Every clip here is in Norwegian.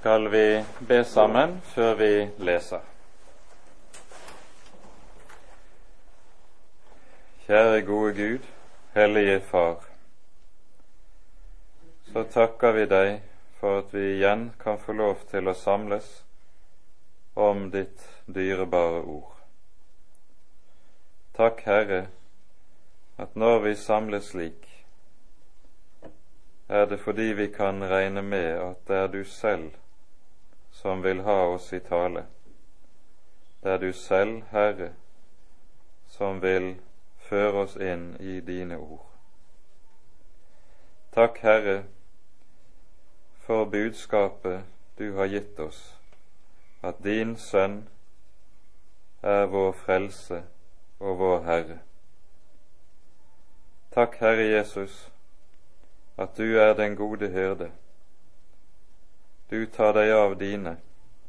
skal vi be sammen før vi leser. Kjære gode Gud, Hellige Far. Så takker vi deg for at vi igjen kan få lov til å samles om ditt dyrebare ord. Takk, Herre, at når vi samles slik, er det fordi vi kan regne med at det er du selv som vil ha oss i tale. Det er du selv, Herre, som vil føre oss inn i dine ord. Takk, Herre, for budskapet du har gitt oss, at din Sønn er vår frelse og vår Herre. Takk, Herre Jesus, at du er den gode hyrde. Du tar deg av dine,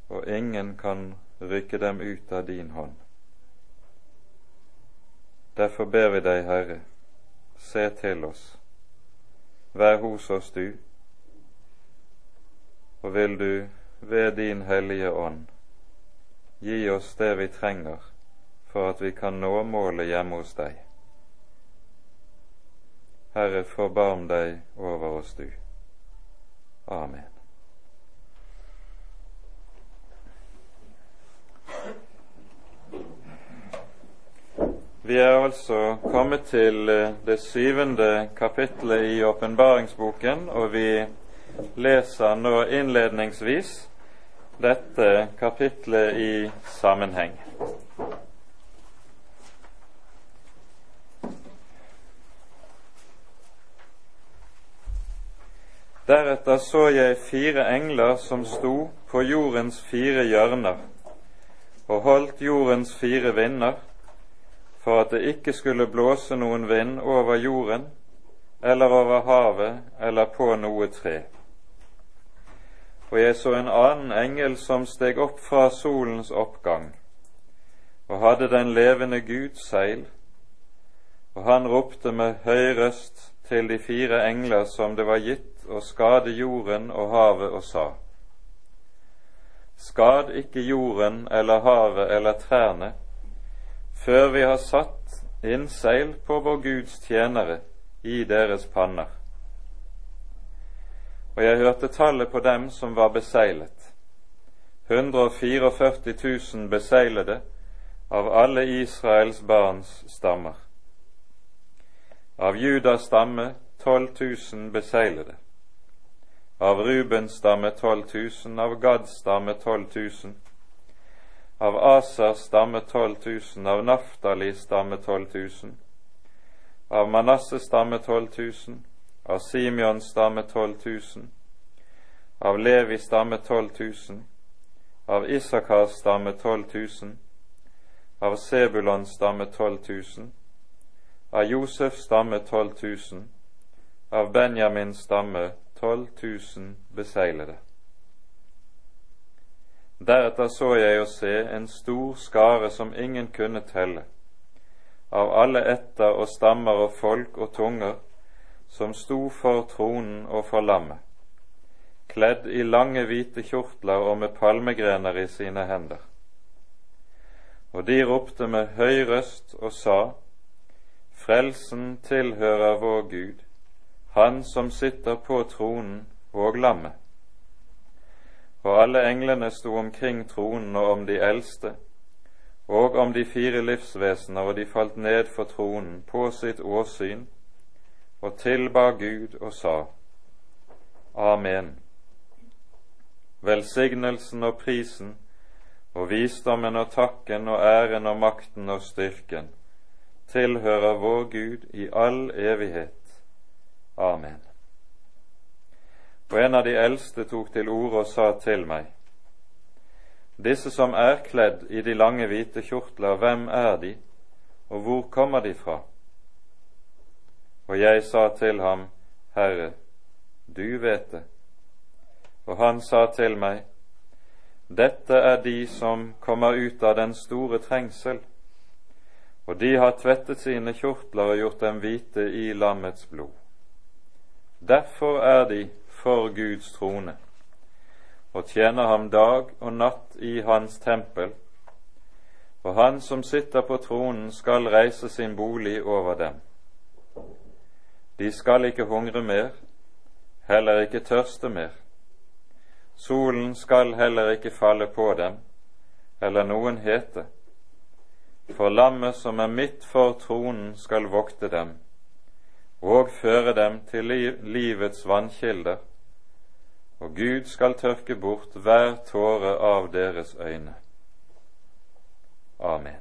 og ingen kan rykke dem ut av din hånd. Derfor ber vi deg, Herre, se til oss, vær hos oss du, og vil du ved din Hellige Ånd gi oss det vi trenger for at vi kan nå målet hjemme hos deg. Herre, forbarm deg over oss, du. Amen. Vi er altså kommet til eh, det syvende kapitlet i åpenbaringsboken, og vi leser nå innledningsvis dette kapitlet i sammenheng. Deretter så jeg fire engler som sto på jordens fire hjørner og holdt jordens fire vinder, for at det ikke skulle blåse noen vind over jorden eller over havet eller på noe tre. Og jeg så en annen engel som steg opp fra solens oppgang, og hadde den levende Guds seil, og han ropte med høy røst til de fire engler som det var gitt og skade jorden og havet og sa:" Skad ikke jorden eller havet eller trærne, før vi har satt inn seil på vår Guds tjenere i deres panner. Og jeg hørte tallet på dem som var beseilet. 144 000 beseilede av alle Israels barns stammer. Av Judas stamme 12 000 beseilede. av Rubens stamme 12 000, av Gads stamme 12 000, av Asers stamme 12 000, av Naftalis stamme 12 000, av Manasses stamme 12 000, av Simions stamme 12 000, av Levi stamme 12 000, av Isakars stamme 12 000, av Sebulons stamme 12 000, av Josefs stamme 12 000, av Benjamins stamme 12 000 beseglede. Deretter så jeg å se en stor skare som ingen kunne telle, av alle etter og stammer og folk og tunger, som sto for tronen og for lammet, kledd i lange, hvite kjortler og med palmegrener i sine hender. Og de ropte med høy røst og sa, Frelsen tilhører vår Gud, han som sitter på tronen og lammet. Og alle englene sto omkring tronen og om de eldste, og om de fire livsvesener, og de falt ned for tronen på sitt åsyn og tilba Gud og sa, Amen. Velsignelsen og prisen og visdommen og takken og æren og makten og styrken tilhører vår Gud i all evighet. Amen. Og en av de eldste tok til orde og sa til meg, Disse som er kledd i de lange, hvite kjortler, hvem er de, og hvor kommer de fra? Og jeg sa til ham, Herre, du vet det. Og han sa til meg, Dette er de som kommer ut av den store trengsel, og de har tvettet sine kjortler og gjort dem hvite i lammets blod. Derfor er de for Guds trone, og tjener ham dag og natt i hans tempel, og han som sitter på tronen, skal reise sin bolig over dem. De skal ikke hungre mer, heller ikke tørste mer. Solen skal heller ikke falle på dem, eller noen hete. For lammet som er midt for tronen, skal vokte dem og føre dem til livets vannkilder, og Gud skal tørke bort hver tåre av deres øyne. Amen.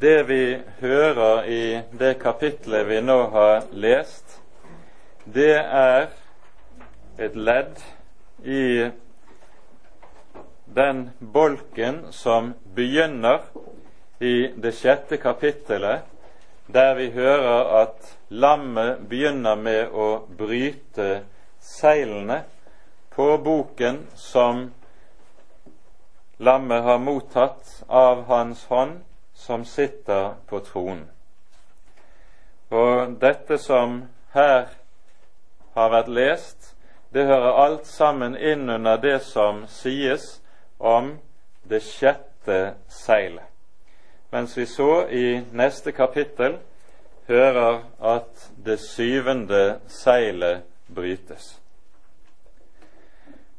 Det vi hører i det kapitlet vi nå har lest, det er et ledd i den bolken som begynner i det sjette kapittelet, der vi hører at lammet begynner med å bryte seilene på boken som lammet har mottatt av Hans hånd, som sitter på tronen. Og dette som her har vært lest, det hører alt sammen inn under det som sies om det sjette seilet. Mens vi så i neste kapittel hører at det syvende seilet brytes.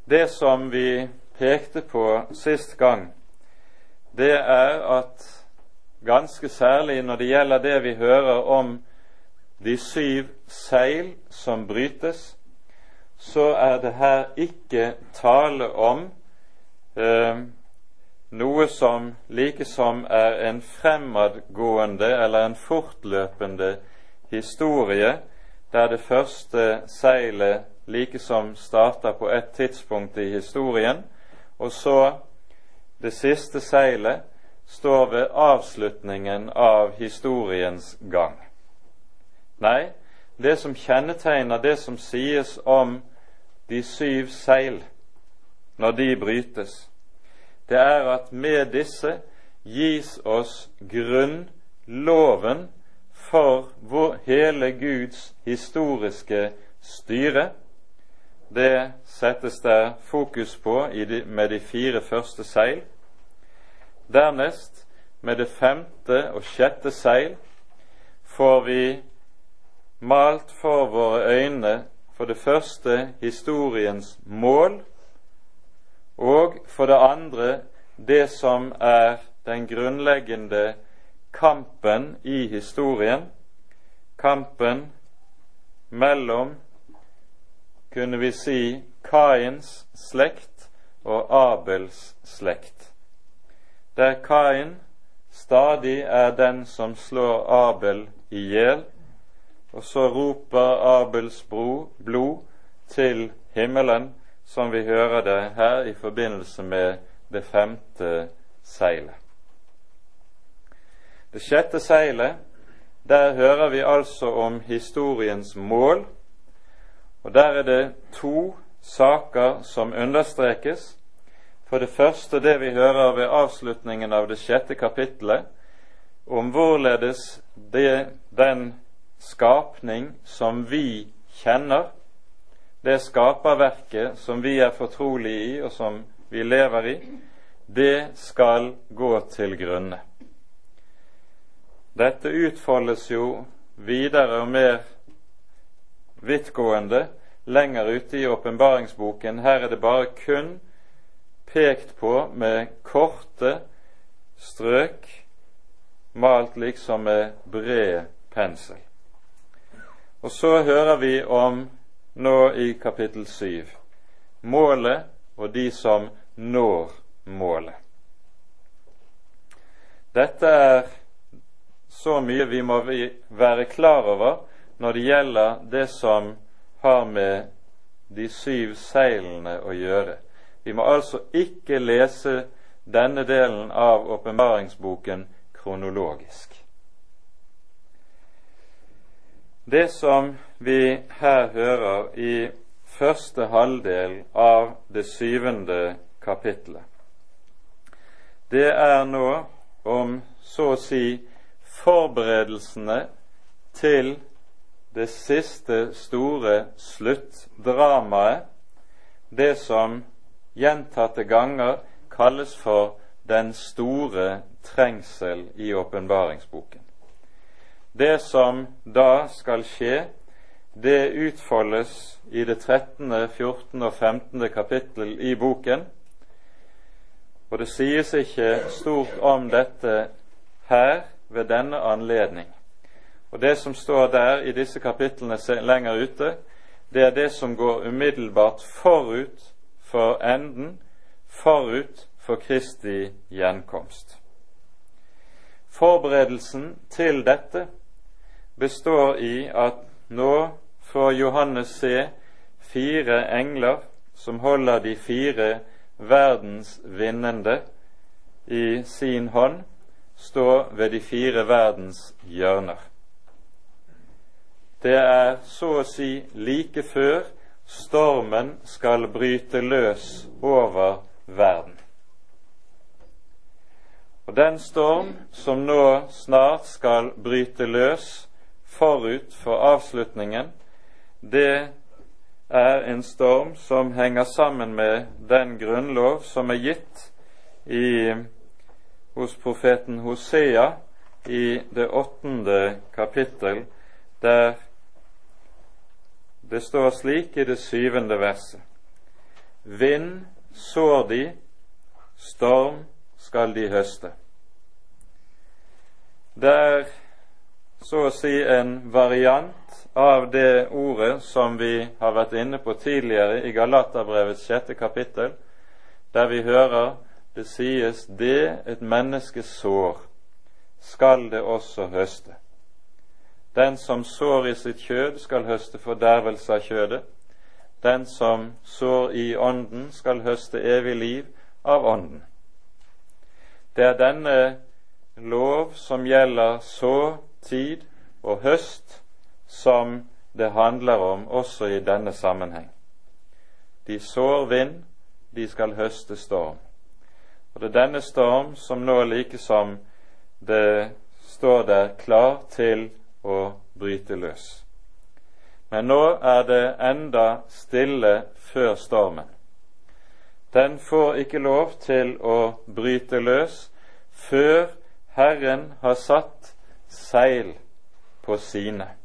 Det som vi pekte på sist gang, det er at ganske særlig når det gjelder det vi hører om de syv seil som brytes, så er det her ikke tale om eh, noe som likesom er en fremadgående eller en fortløpende historie, der det første seilet likesom starter på et tidspunkt i historien, og så det siste seilet står ved avslutningen av historiens gang. Nei, det som kjennetegner det som sies om de syv seil, når de brytes, det er at med disse gis oss grunnloven for vår, hele Guds historiske styre. Det settes der fokus på med de fire første seil. Dernest, med det femte og sjette seil, får vi malt for våre øyne for det første historiens mål, og for det andre det som er den grunnleggende kampen i historien, kampen mellom, kunne vi si, Kains slekt og Abels slekt, der Kain stadig er den som slår Abel i hjel, og så roper Abels blod til himmelen som vi hører det her i forbindelse med det femte seilet. Det sjette seilet, der hører vi altså om historiens mål, og der er det to saker som understrekes. For det første det vi hører ved avslutningen av det sjette kapittelet, om hvorledes det, den skapning som vi kjenner, det skaperverket som vi er fortrolige i, og som vi lever i, det skal gå til grunne. Dette utfoldes jo videre og mer vidtgående lenger ute i åpenbaringsboken. Her er det bare kun pekt på med korte strøk, malt liksom med bred pensel. Og så hører vi om nå i kapittel 7. Målet og de som når målet. Dette er så mye vi må være klar over når det gjelder det som har med de syv seilene å gjøre. Vi må altså ikke lese denne delen av åpenbaringsboken kronologisk. Det som vi her hører i første halvdel av det syvende kapittelet, det er nå om så å si forberedelsene til det siste store sluttdramaet, det som gjentatte ganger kalles for den store trengsel i åpenbaringsboken. Det som da skal skje, det utfoldes i det 13., 14. og 15. kapittel i boken. Og det sies ikke stort om dette her ved denne anledning. Og Det som står der i disse kapitlene lenger ute, det er det som går umiddelbart forut for enden, forut for Kristi gjenkomst. Forberedelsen til dette består i at nå får Johannes se fire engler som holder de fire verdens vinnende i sin hånd, stå ved de fire verdens hjørner. Det er så å si like før stormen skal bryte løs over verden. Og den storm som nå snart skal bryte løs forut for avslutningen, det er en storm som henger sammen med den grunnlov som er gitt i, hos profeten Hosea i det åttende kapittel, der det står slik i det syvende verset. Vind sår de, storm skal de høste. Det er så å si en variant av det ordet som vi har vært inne på tidligere i Galaterbrevets sjette kapittel, der vi hører det sies det et menneske sår, skal det også høste. Den som sår i sitt kjød, skal høste fordervelse av kjødet. Den som sår i Ånden, skal høste evig liv av Ånden. Det er denne lov som gjelder så tid og høst, som det handler om også i denne sammenheng. De sår vind, de skal høste storm. Og det er denne storm som nå like som det står der klar til å bryte løs. Men nå er det enda stille før stormen. Den får ikke lov til å bryte løs før Herren har satt seil på sine.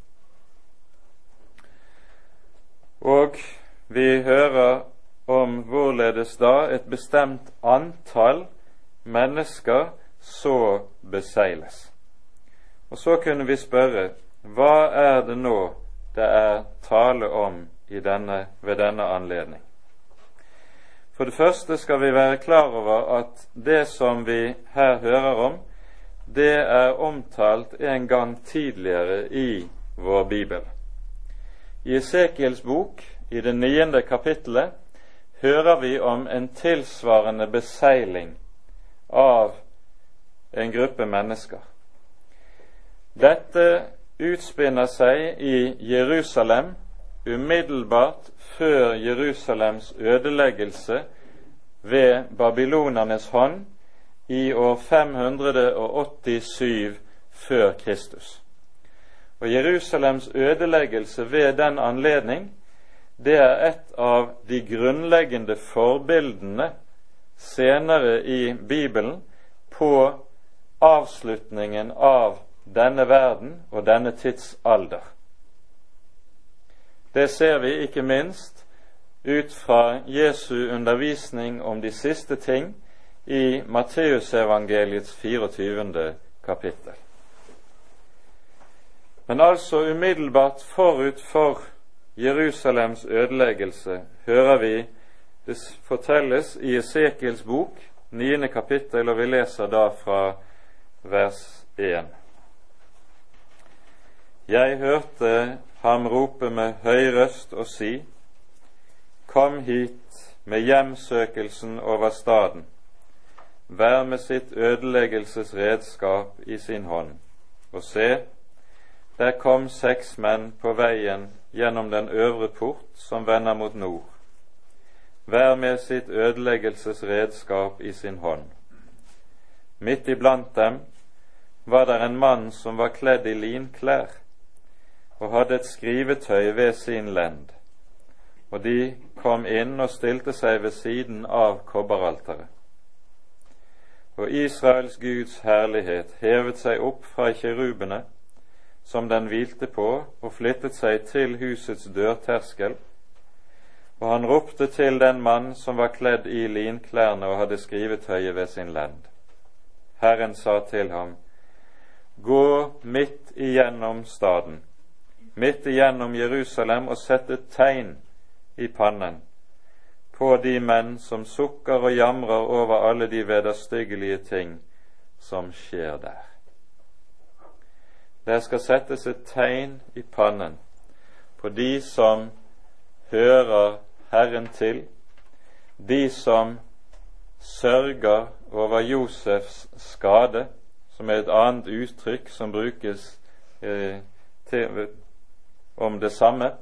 Og vi hører om hvorledes da et bestemt antall mennesker så beseiles. Og så kunne vi spørre hva er det nå det er tale om denne, ved denne anledning? For det første skal vi være klar over at det som vi her hører om, det er omtalt en gang tidligere i vår bibel. I Esekiels bok, i det niende kapittelet, hører vi om en tilsvarende beseiling av en gruppe mennesker. Dette utspinner seg i Jerusalem umiddelbart før Jerusalems ødeleggelse ved babylonernes hånd i år 587 før Kristus. Og Jerusalems ødeleggelse ved den anledning, det er et av de grunnleggende forbildene senere i Bibelen på avslutningen av denne verden og denne tidsalder. Det ser vi ikke minst ut fra Jesu undervisning om de siste ting i Matteusevangeliets 24. kapittel. Men altså umiddelbart forut for Jerusalems ødeleggelse hører vi det fortelles i Esekiels bok, 9. kapittel, og vi leser da fra vers 1. Jeg hørte ham rope med høy røst og si:" Kom hit med hjemsøkelsen over staden hver med sitt ødeleggelsesredskap i sin hånd. Og se, der kom seks menn på veien gjennom den øvre port som vender mot nord, hver med sitt ødeleggelsesredskap i sin hånd. Midt iblant dem var der en mann som var kledd i linklær, og hadde et skrivetøy ved sin lend. Og de kom inn og stilte seg ved siden av kobberalteret. Og Israels Guds herlighet hevet seg opp fra kjerubene som den hvilte på, og flyttet seg til husets dørterskel. Og han ropte til den mann som var kledd i linklærne og hadde skrivetøyet ved sin lend. Herren sa til ham, Gå midt igjennom staden, midt igjennom Jerusalem, og sett et tegn i pannen på de menn som sukker og jamrer over alle de vederstyggelige ting som skjer der. Det skal settes et tegn i pannen på de som hører Herren til, de som sørger over Josefs skade, som er et annet uttrykk som brukes eh, til, om det samme.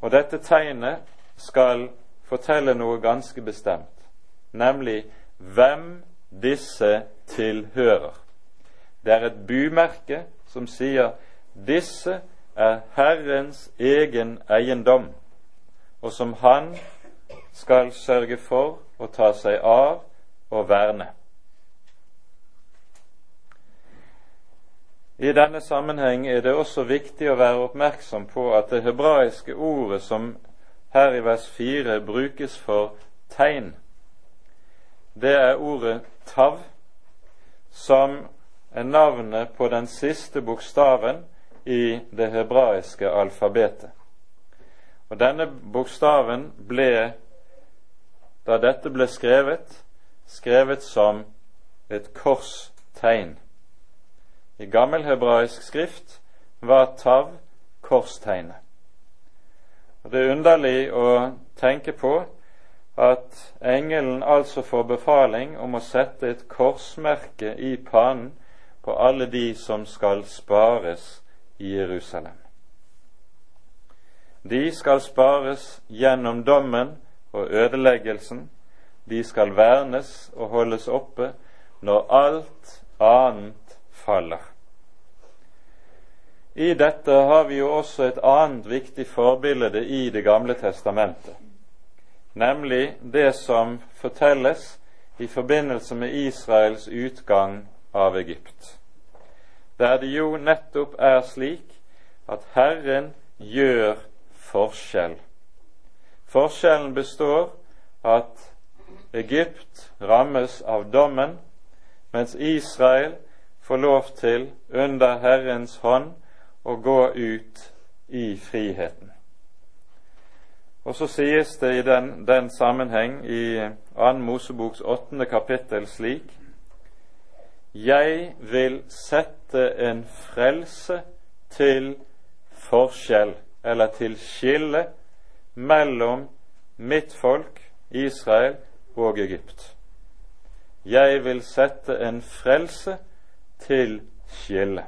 Og dette tegnet skal fortelle noe ganske bestemt, nemlig hvem disse tilhører. Det er et bymerke som sier disse er Herrens egen eiendom, og som Han skal sørge for å ta seg av og verne. I denne sammenheng er det også viktig å være oppmerksom på at det hebraiske ordet som her i vers 4 brukes for tegn, det er ordet tav, som er navnet på den siste bokstaven i det hebraiske alfabetet. Og Denne bokstaven ble, da dette ble skrevet, skrevet som et korstegn. I gammelhebraisk skrift var tav korstegnet. Og Det er underlig å tenke på at engelen altså får befaling om å sette et korsmerke i panen på alle de som skal spares i Jerusalem. De skal spares gjennom dommen og ødeleggelsen. De skal vernes og holdes oppe når alt annet faller. I dette har vi jo også et annet viktig forbilde i Det gamle testamentet, nemlig det som fortelles i forbindelse med Israels utgang av Egypt, der det jo nettopp er slik at Herren gjør forskjell. Forskjellen består at Egypt rammes av dommen, mens Israel får lov til, under Herrens hånd, å gå ut i friheten. Og så sies det i den, den sammenheng i 2. Moseboks åttende kapittel slik Jeg vil sette en frelse til forskjell, eller til skille, mellom mitt folk, Israel, og Egypt. Jeg vil sette en frelse til skille.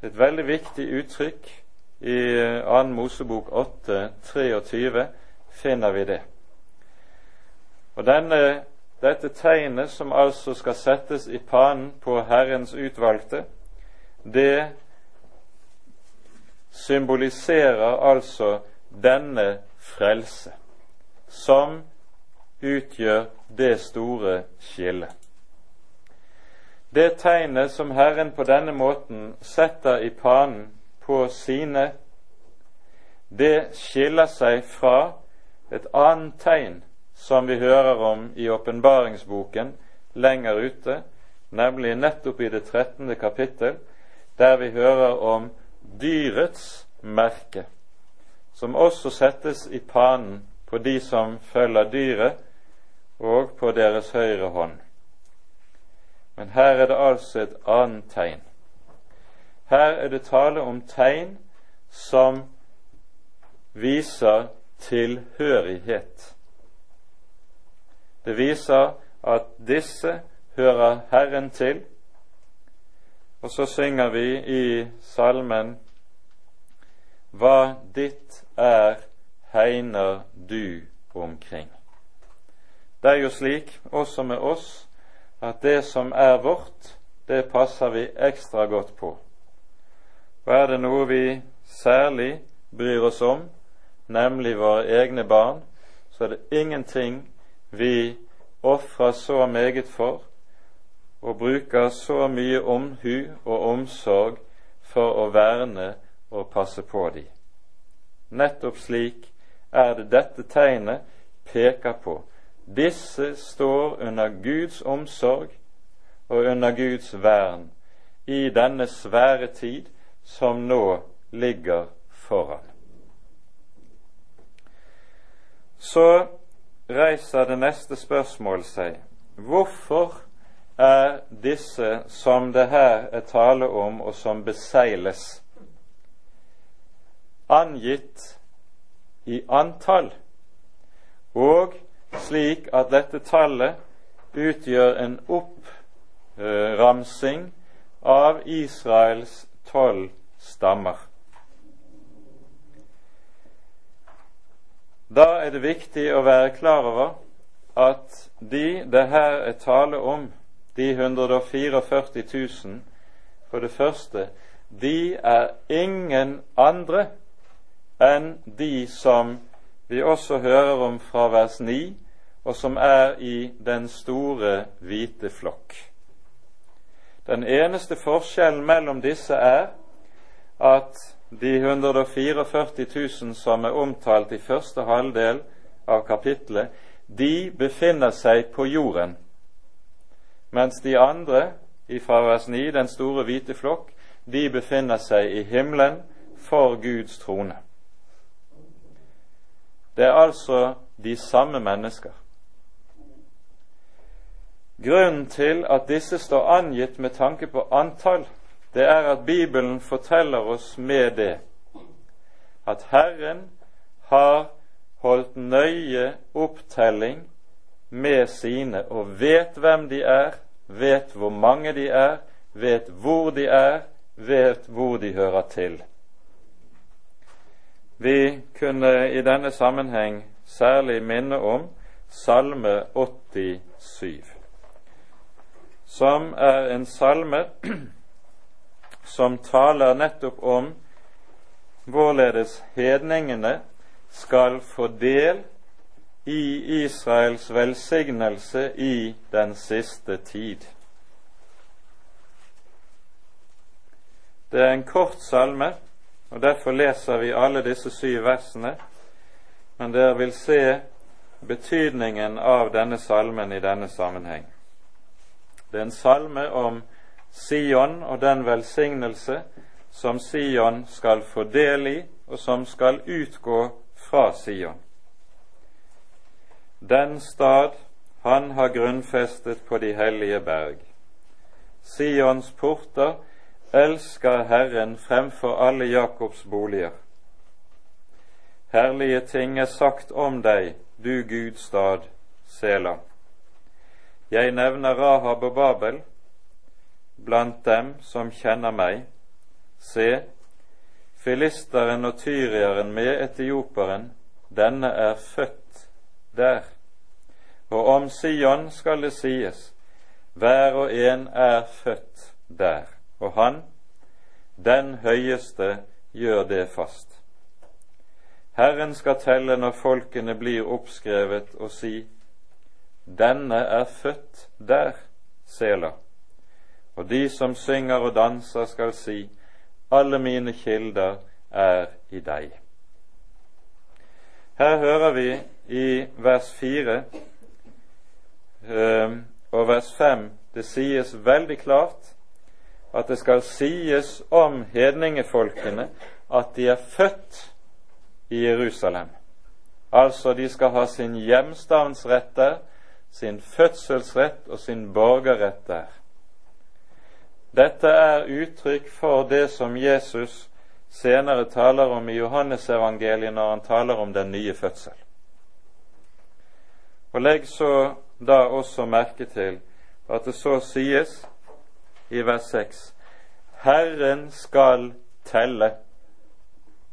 Det er et veldig viktig uttrykk. I 2. Mosebok 8, 23 finner vi det. Og denne, Dette tegnet, som altså skal settes i panen på Herrens utvalgte, det symboliserer altså denne frelse, som utgjør det store skillet. Det tegnet som Herren på denne måten setter i panen på sine, det skiller seg fra et annet tegn som vi hører om i åpenbaringsboken lenger ute, nemlig nettopp i det 13. kapittel, der vi hører om dyrets merke, som også settes i panen på de som følger dyret, og på deres høyre hånd. Men her er det altså et annet tegn. Her er det tale om tegn som viser tilhørighet. Det viser at disse hører Herren til. Og så synger vi i salmen Hva ditt er, hegner du omkring. Det er jo slik også med oss at det som er vårt, det passer vi ekstra godt på. Og er det noe vi særlig bryr oss om, nemlig våre egne barn, så er det ingenting vi ofrer så meget for og bruker så mye omhu og omsorg for å verne og passe på de. Nettopp slik er det dette tegnet peker på. Disse står under Guds omsorg og under Guds vern i denne svære tid som nå ligger foran. Så reiser det neste spørsmål seg hvorfor er disse som det her er tale om, og som beseiles, angitt i antall, og slik at dette tallet utgjør en oppramsing av Israels tolv stammer. Da er det viktig å være klar over at de det her er tale om, de 144 000, for det første, de er ingen andre enn de som vi også hører om fra vers 9, og som er i den store, hvite flokk. Den eneste forskjellen mellom disse er at de 144 000 som er omtalt i første halvdel av kapittelet, de befinner seg på jorden, mens de andre, ifra vers 9, den store hvite flokk, de befinner seg i himmelen for Guds trone. Det er altså de samme mennesker. Grunnen til at disse står angitt med tanke på antall, det er at Bibelen forteller oss med det at Herren har holdt nøye opptelling med sine og vet hvem de er, vet hvor mange de er, vet hvor de er, vet hvor de hører til. Vi kunne i denne sammenheng særlig minne om Salme 87, som er en salme som taler nettopp om hvorledes hedningene skal få del i Israels velsignelse i den siste tid. Det er en kort salme, og derfor leser vi alle disse syv versene, men dere vil se betydningen av denne salmen i denne sammenheng. Det er en salme om Sion og den velsignelse som Sion skal få del i, og som skal utgå fra Sion. Den stad han har grunnfestet på de hellige berg. Sions porter elsker Herren fremfor alle Jakobs boliger. Herlige ting er sagt om deg, du Guds stad, Sela. Jeg nevner Rahab og Babel, blant dem som kjenner meg. Se, filisteren og tyrieren med etioperen, denne er født der. Og om Sion skal det sies, hver og en er født der, og han, den høyeste, gjør det fast. Herren skal telle når folkene blir oppskrevet, og si, denne er født der, Sela. Og de som synger og danser, skal si, alle mine kilder er i deg. Her hører vi i vers 4 ehm, og vers 5 det sies veldig klart at det skal sies om hedningefolkene at de er født i Jerusalem. Altså de skal ha sin hjemstavnsrett der, sin fødselsrett og sin borgerrett der. Dette er uttrykk for det som Jesus senere taler om i Johannesevangeliet når han taler om den nye fødsel. Og Legg så da også merke til at det så sies i vers 6 Herren skal telle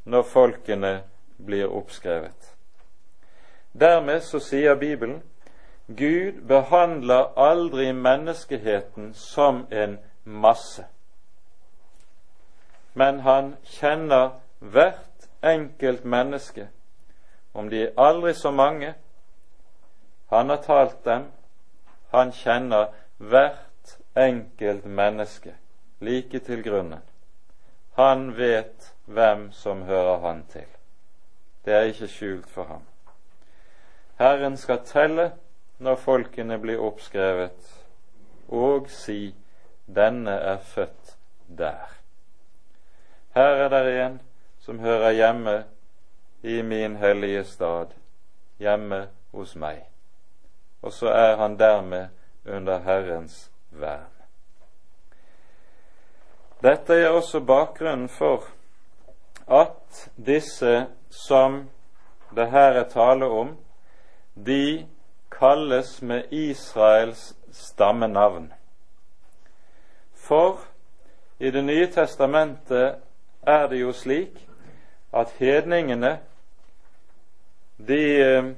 når folkene blir oppskrevet. Dermed så sier Bibelen Gud behandler aldri menneskeheten som en masse. men han kjenner hvert enkelt menneske, om de er aldri så mange. Han har talt dem, han kjenner hvert enkelt menneske like til grunnen. Han vet hvem som hører han til. Det er ikke skjult for ham. Herren skal telle når folkene blir oppskrevet, og si denne er født der. Her er det en som hører hjemme i min hellige stad, hjemme hos meg. Og så er han dermed under Herrens vern. Dette er også bakgrunnen for at disse som det her er tale om, de kalles med Israels stammenavn. For i Det nye testamentet er det jo slik at hedningene de eh,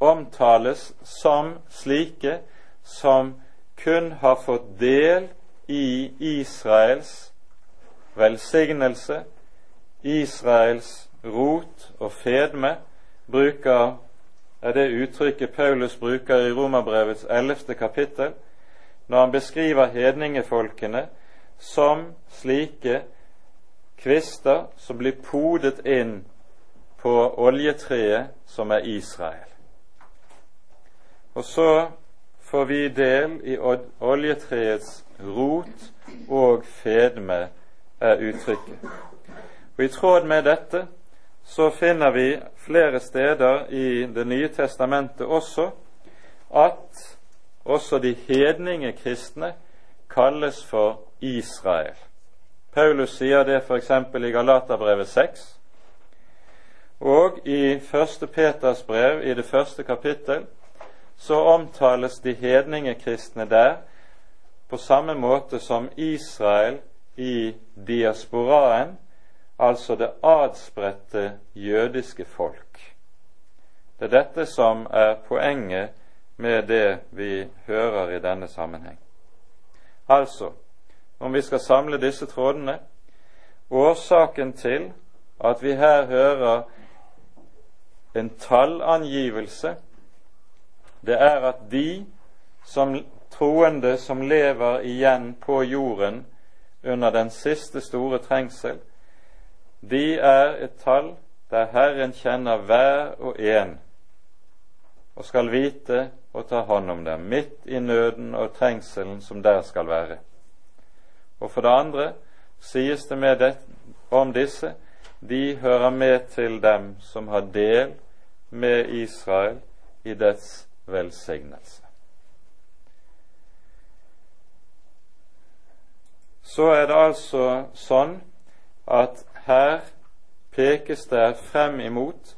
omtales som slike som kun har fått del i Israels velsignelse, Israels rot og fedme, bruker, er det uttrykket Paulus bruker i Romerbrevets ellevte kapittel, når han beskriver hedningefolkene som slike kvister som blir podet inn på oljetreet som er Israel. Og så får vi del i oljetreets rot og fedme, er uttrykket. Og I tråd med dette så finner vi flere steder i Det nye testamentet også at også de hedninge kristne kalles for Israel. Paulus sier det f.eks. i Galaterbrevet 6. Og i 1. Peters brev, i det første kapittel, så omtales de hedninge kristne der på samme måte som Israel i diasporaen, altså det adspredte jødiske folk. Det er dette som er poenget med det vi hører i denne sammenheng. Altså, om vi skal samle disse trådene årsaken til at vi her hører en tallangivelse, det er at de som troende som lever igjen på jorden under den siste store trengsel, de er et tall der Herren kjenner hver og en og skal vite og ta hånd om dem, midt i nøden og trengselen som der skal være. Og for det andre sies det med det, om disse de hører med til dem som har del med Israel i dets velsignelse. Så er det altså sånn at her pekes det frem imot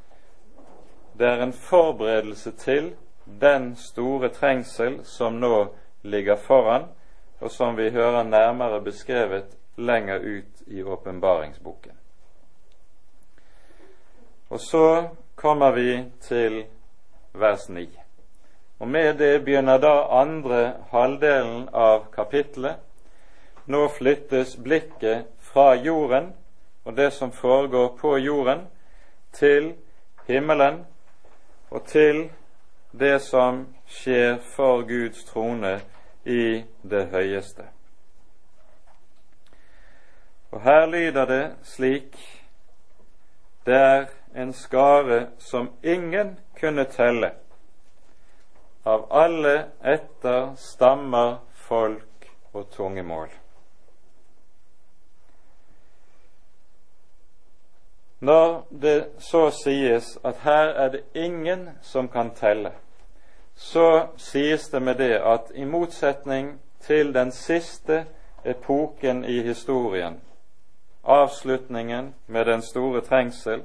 det er en forberedelse til den store trengsel som nå ligger foran, og som vi hører nærmere beskrevet lenger ut i åpenbaringsboken. Og så kommer vi til vers 9. Og med det begynner da andre halvdelen av kapitlet. Nå flyttes blikket fra jorden og det som foregår på jorden, til himmelen og til det som skjer for Guds trone i det høyeste. Og her lyder det slik Det er en skare som ingen kunne telle, av alle etter stammer, folk og tungemål. Når det så sies at her er det ingen som kan telle, så sies det med det at i motsetning til den siste epoken i historien, avslutningen med den store trengsel,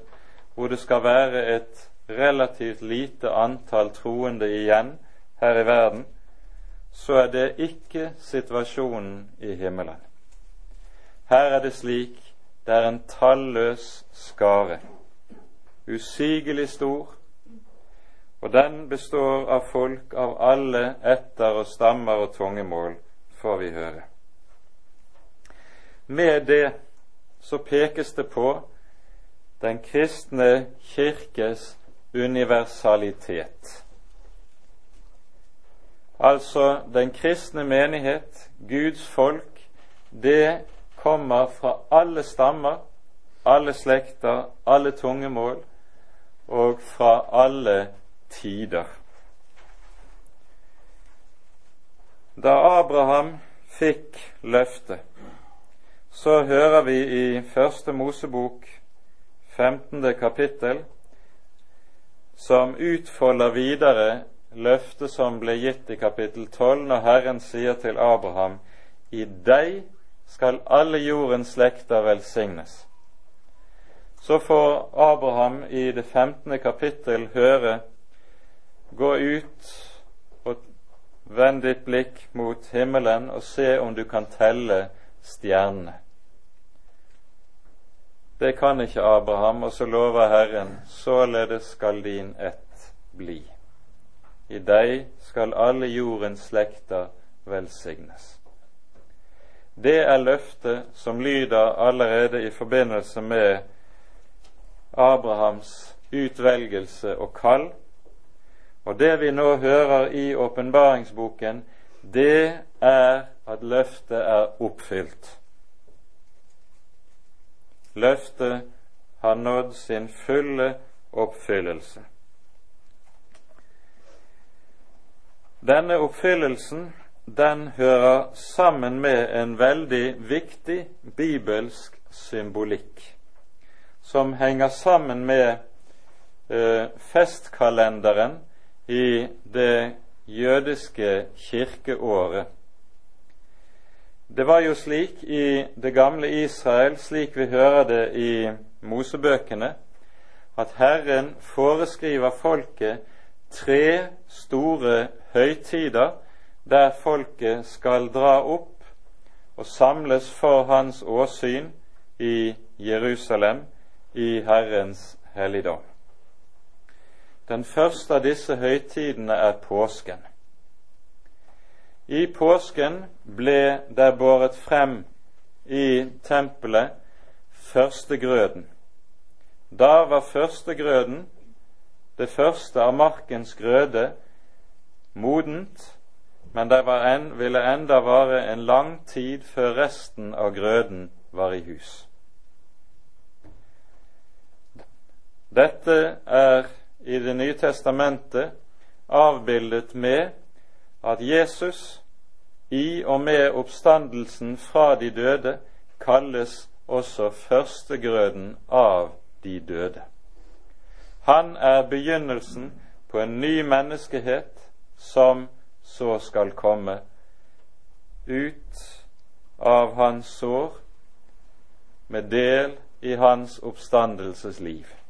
hvor det skal være et relativt lite antall troende igjen her i verden, så er det ikke situasjonen i himmelen. Her er det slik det er en talløs skare, usigelig stor, og den består av folk av alle etter og stammer og tungemål, får vi høre. med det så pekes det på den kristne kirkes universalitet. Altså den kristne menighet, Guds folk, det kommer fra alle stammer, alle slekter, alle tungemål og fra alle tider. Da Abraham fikk løftet, så hører vi i Første Mosebok 15. kapittel, som utfolder videre løftet som ble gitt i kapittel 12, når Herren sier til Abraham i deg skal alle jordens slekter velsignes. Så får Abraham i det 15. kapittel høre Gå ut og vend ditt blikk mot himmelen og se om du kan telle stjernene. Det kan ikke Abraham, og så lover Herren, således skal din ett bli. I deg skal alle jordens slekter velsignes. Det er løftet som lyder allerede i forbindelse med Abrahams utvelgelse og kall. Og det vi nå hører i åpenbaringsboken, det er at løftet er oppfylt. Løftet har nådd sin fulle oppfyllelse. Denne oppfyllelsen den hører sammen med en veldig viktig bibelsk symbolikk, som henger sammen med eh, festkalenderen i det jødiske kirkeåret. Det var jo slik i det gamle Israel, slik vi hører det i Mosebøkene, at Herren foreskriver folket tre store høytider der folket skal dra opp og samles for hans åsyn i Jerusalem i Herrens helligdom. Den første av disse høytidene er påsken. I påsken ble der båret frem i tempelet førstegrøden. Da var førstegrøden, det første av markens grøde, modent men det en, ville enda vare en lang tid før resten av grøden var i hus. Dette er i Det nye testamentet avbildet med at Jesus i og med oppstandelsen fra de døde kalles også førstegrøden av de døde. Han er begynnelsen på en ny menneskehet som så skal komme ut av hans sår med del i hans oppstandelsesliv.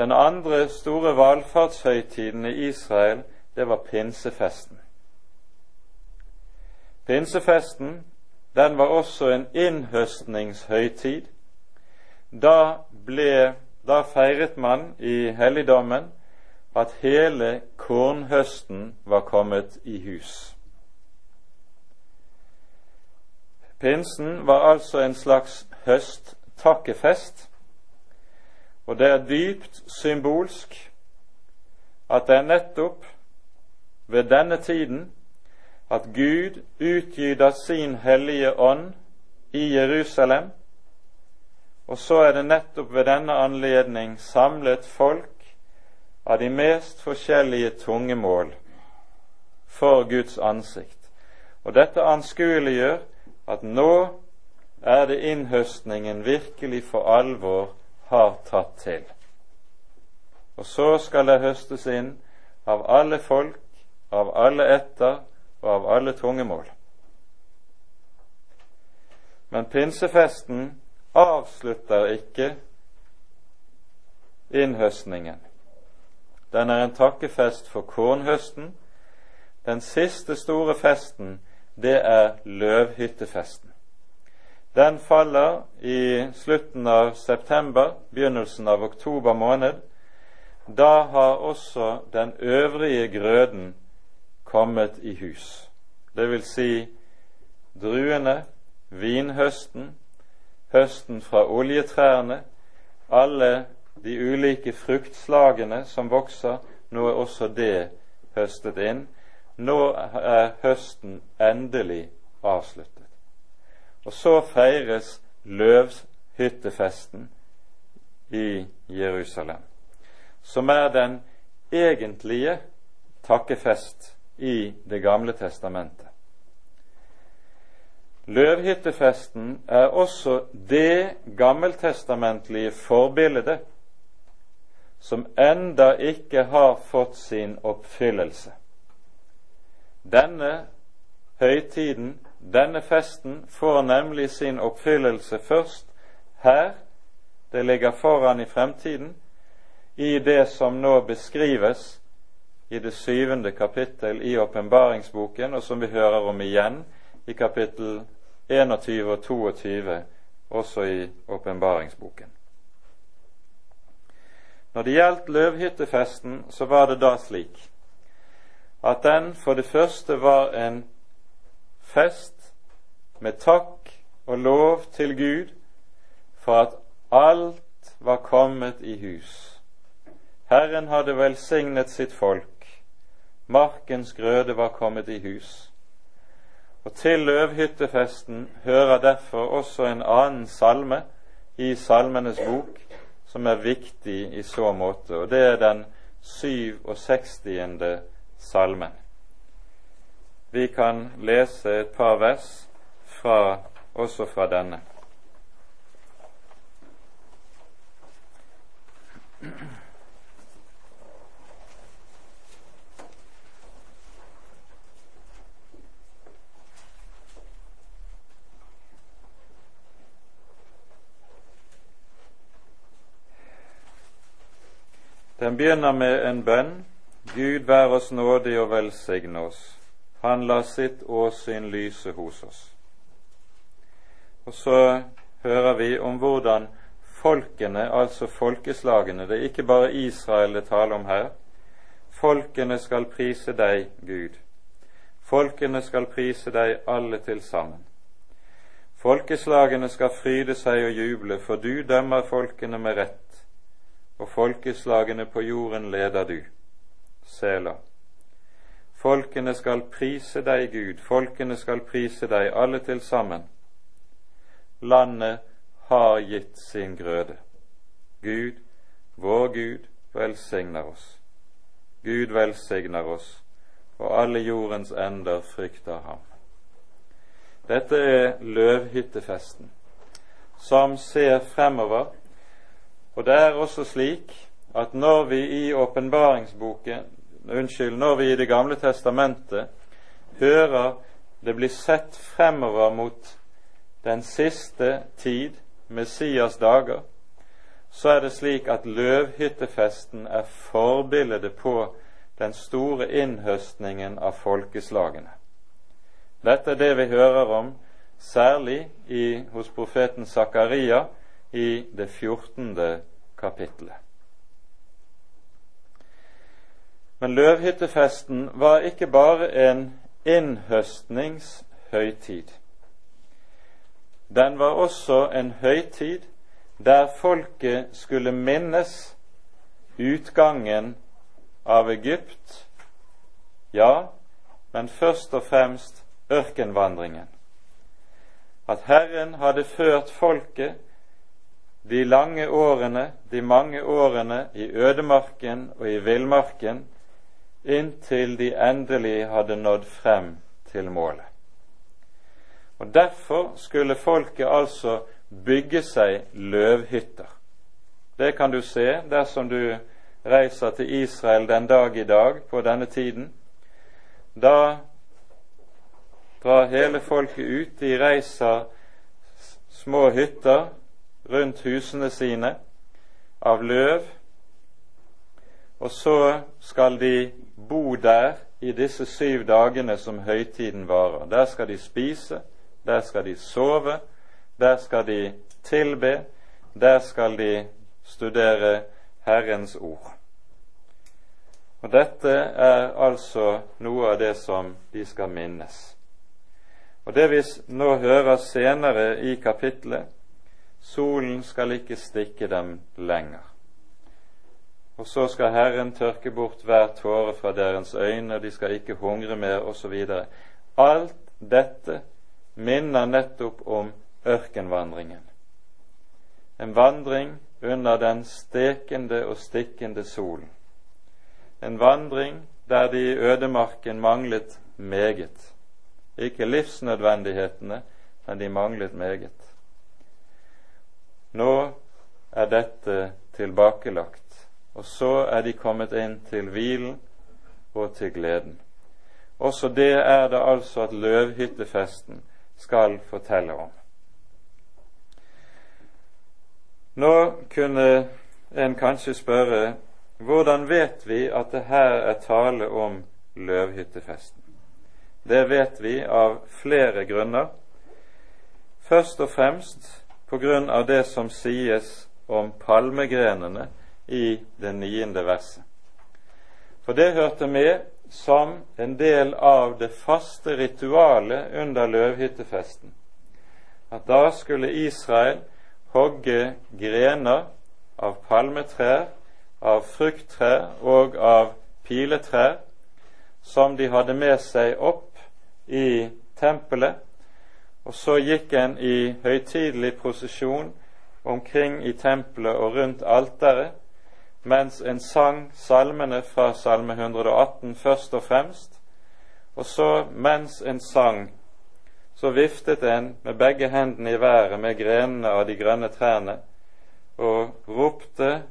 Den andre store valfartshøytiden i Israel, det var pinsefesten. Pinsefesten den var også en innhøstningshøytid. Da, ble, da feiret man i helligdommen at hele kornhøsten var kommet i hus. Pinsen var altså en slags høsttakkefest, og det er dypt symbolsk at det er nettopp ved denne tiden at Gud utgyter sin hellige ånd i Jerusalem, og så er det nettopp ved denne anledning samlet folk av de mest forskjellige tungemål for Guds ansikt. Og dette anskueliggjør at nå er det innhøstningen virkelig for alvor har tatt til. Og så skal det høstes inn av alle folk, av alle etter og av alle tungemål. Men pinsefesten avslutter ikke innhøstningen. Den er en takkefest for kornhøsten. Den siste store festen, det er løvhyttefesten. Den faller i slutten av september, begynnelsen av oktober måned. Da har også den øvrige grøden kommet i hus. Det vil si druene, vinhøsten, høsten fra oljetrærne, alle de ulike fruktslagene som vokser, nå er også det høstet inn. Nå er høsten endelig avsluttet. Og så feires løvhyttefesten i Jerusalem, som er den egentlige takkefest i Det gamle testamentet. Løvhyttefesten er også det gammeltestamentlige forbildet som enda ikke har fått sin oppfyllelse. Denne høytiden, denne festen, får nemlig sin oppfyllelse først her, det ligger foran i fremtiden, i det som nå beskrives i det syvende kapittel i åpenbaringsboken, og som vi hører om igjen i kapittel 21 og 22, også i åpenbaringsboken. Når det gjaldt løvhyttefesten, så var det da slik at den for det første var en fest med takk og lov til Gud for at alt var kommet i hus. Herren hadde velsignet sitt folk, markens grøde var kommet i hus. Og til løvhyttefesten hører derfor også en annen salme i Salmenes bok, som er viktig i så måte, og det er den 67. salmen. Vi kan lese et par vers fra, også fra denne. Den begynner med en bønn. Gud vær oss nådig og velsigne oss. Han la sitt åsyn lyse hos oss. Og så hører vi om hvordan folkene, altså folkeslagene, det er ikke bare Israel det taler om her, folkene skal prise deg, Gud. Folkene skal prise deg alle til sammen. Folkeslagene skal fryde seg og juble, for du dømmer folkene med rett og folkeslagene på jorden leder du. Sela. Folkene skal prise deg, Gud, folkene skal prise deg, alle til sammen. Landet har gitt sin grøde. Gud, vår Gud, velsigner oss. Gud velsigner oss, og alle jordens ender frykter ham. Dette er løvhyttefesten, som ser fremover og det er også slik at når vi i åpenbaringsboken Unnskyld, når vi i Det gamle testamentet hører det blir sett fremover mot den siste tid, Messias dager, så er det slik at løvhyttefesten er forbildet på den store innhøstningen av folkeslagene. Dette er det vi hører om særlig i, hos profeten Zakaria i det 14. kapittelet. Men løvhyttefesten var ikke bare en innhøstningshøytid. Den var også en høytid der folket skulle minnes utgangen av Egypt, ja, men først og fremst ørkenvandringen. At Herren hadde ført folket de lange årene, de mange årene i ødemarken og i villmarken, inntil de endelig hadde nådd frem til målet. Og Derfor skulle folket altså bygge seg løvhytter. Det kan du se dersom du reiser til Israel den dag i dag på denne tiden. Da drar hele folket ut. De reiser små hytter rundt husene sine av løv, og så skal de bo der i disse syv dagene som høytiden varer. Der skal de spise, der skal de sove, der skal de tilbe, der skal de studere Herrens ord. Og Dette er altså noe av det som de skal minnes. Og det vi nå hører senere i kapitlet solen skal ikke stikke dem lenger. Og så skal Herren tørke bort hver tåre fra deres øyne, de skal ikke hungre mer, osv. Alt dette minner nettopp om ørkenvandringen. En vandring under den stekende og stikkende solen. En vandring der de i ødemarken manglet meget. Ikke livsnødvendighetene, men de manglet meget. Nå er dette tilbakelagt, og så er de kommet inn til hvilen og til gleden. Også det er det altså at løvhyttefesten skal fortelle om. Nå kunne en kanskje spørre hvordan vet vi at det her er tale om løvhyttefesten? Det vet vi av flere grunner. Først og fremst på grunn av det som sies om palmegrenene i det niende verset. For det hørte med som en del av det faste ritualet under løvhyttefesten. At da skulle Israel hogge grener av palmetrær, av frukttrær og av piletrær som de hadde med seg opp i tempelet og så gikk en i høytidelig prosesjon omkring i tempelet og rundt alteret, mens en sang salmene fra Salme 118 først og fremst, og så mens en sang, så viftet en med begge hendene i været med grenene av de grønne trærne og ropte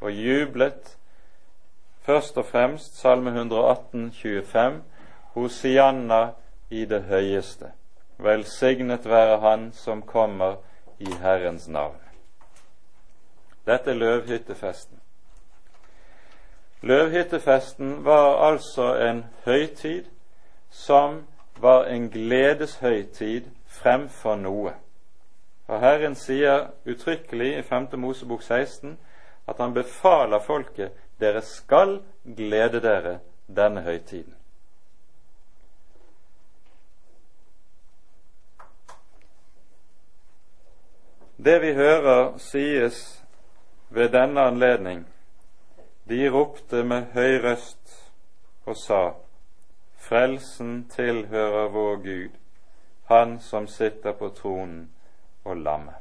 og jublet først og fremst Salme 118, 25, Hosianna i det høyeste. Velsignet være Han som kommer i Herrens navn. Dette er løvhyttefesten. Løvhyttefesten var altså en høytid som var en gledeshøytid fremfor noe. Og Herren sier uttrykkelig i 5. Mosebok 16 at han befaler folket dere skal glede dere denne høytiden. Det vi hører sies ved denne anledning, de ropte med høy røst og sa:" Frelsen tilhører vår Gud, Han som sitter på tronen og lammet.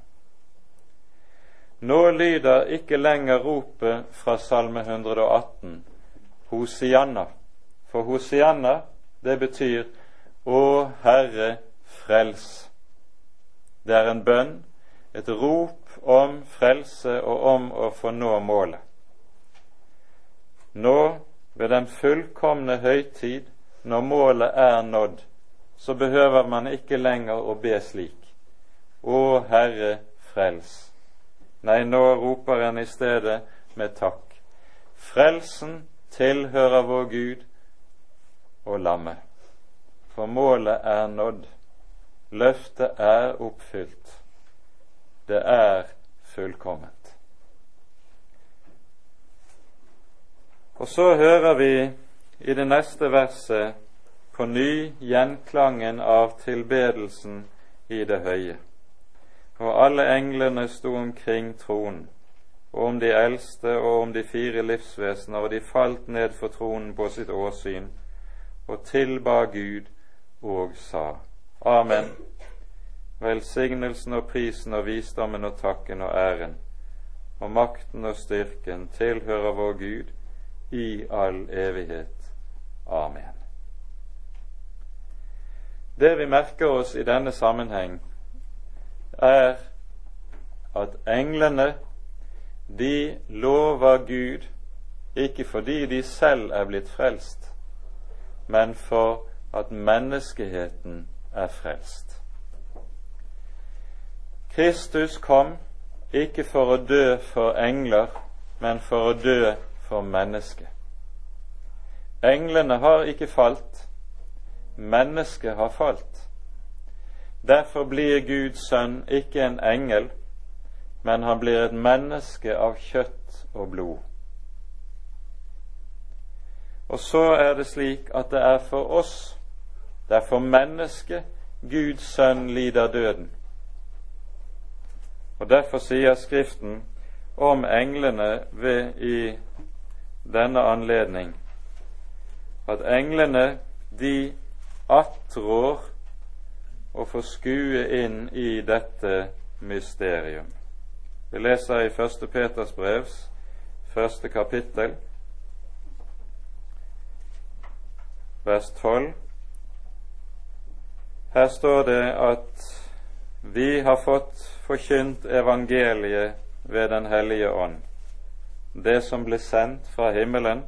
Nå lyder ikke lenger ropet fra Salme 118 Hosianna, for Hosianna, det betyr Å Herre, frels. Det er en bønn et rop om frelse og om å få nå målet. Nå, ved den fullkomne høytid, når målet er nådd, så behøver man ikke lenger å be slik. Å Herre, frels. Nei, nå roper en i stedet med takk. Frelsen tilhører vår Gud og lammet. For målet er nådd. Løftet er oppfylt det er fullkomment. Og så hører vi i det neste verset på ny gjenklangen av tilbedelsen i det høye. Og alle englene sto omkring tronen, og om de eldste og om de fire livsvesener, og de falt ned for tronen på sitt åsyn og tilba Gud og sa Amen. Velsignelsen og prisen og visdommen og takken og æren og makten og styrken tilhører vår Gud i all evighet. Amen. Det vi merker oss i denne sammenheng, er at englene de lover Gud ikke fordi de selv er blitt frelst, men for at menneskeheten er frelst. Kristus kom ikke for å dø for engler, men for å dø for mennesket. Englene har ikke falt, mennesket har falt. Derfor blir Guds sønn ikke en engel, men han blir et menneske av kjøtt og blod. Og så er det slik at det er for oss, det er for mennesket, Guds sønn lider døden. Og Derfor sier Skriften om englene ved i denne anledning at englene de attrår å få skue inn i dette mysterium. Vi leser i 1. Peters brevs første kapittel, vers 12. Her står det at vi har fått forkynt evangeliet ved Den hellige ånd, det som ble sendt fra himmelen,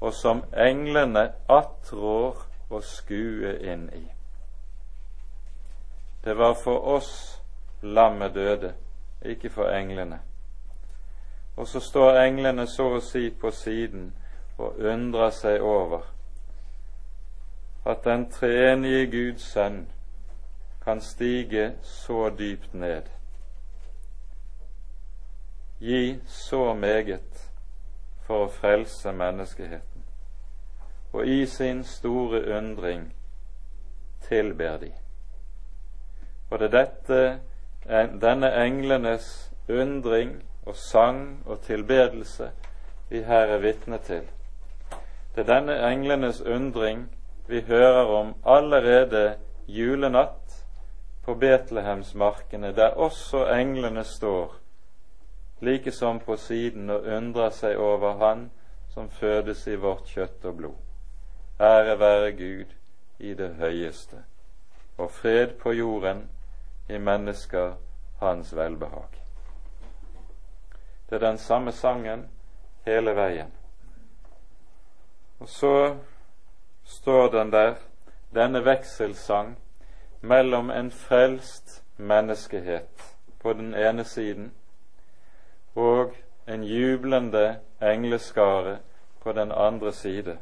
og som englene attrår å skue inn i. Det var for oss lammet døde, ikke for englene. Og så står englene så å si på siden og undrer seg over at den treenige Guds sønn kan stige så dypt ned, gi så meget for å frelse menneskeheten, og i sin store undring tilber de. Og det dette, denne englenes undring og sang og tilbedelse vi her er vitne til. Det er denne englenes undring vi hører om allerede julenatt på Betlehemsmarkene, der også englene står, like som på siden og undrer seg over Han som fødes i vårt kjøtt og blod. Ære være Gud i det høyeste, og fred på jorden i mennesker Hans velbehag. Det er den samme sangen hele veien. Og så står den der, denne vekselsang mellom en frelst menneskehet på den ene siden og en jublende engleskare på den andre side,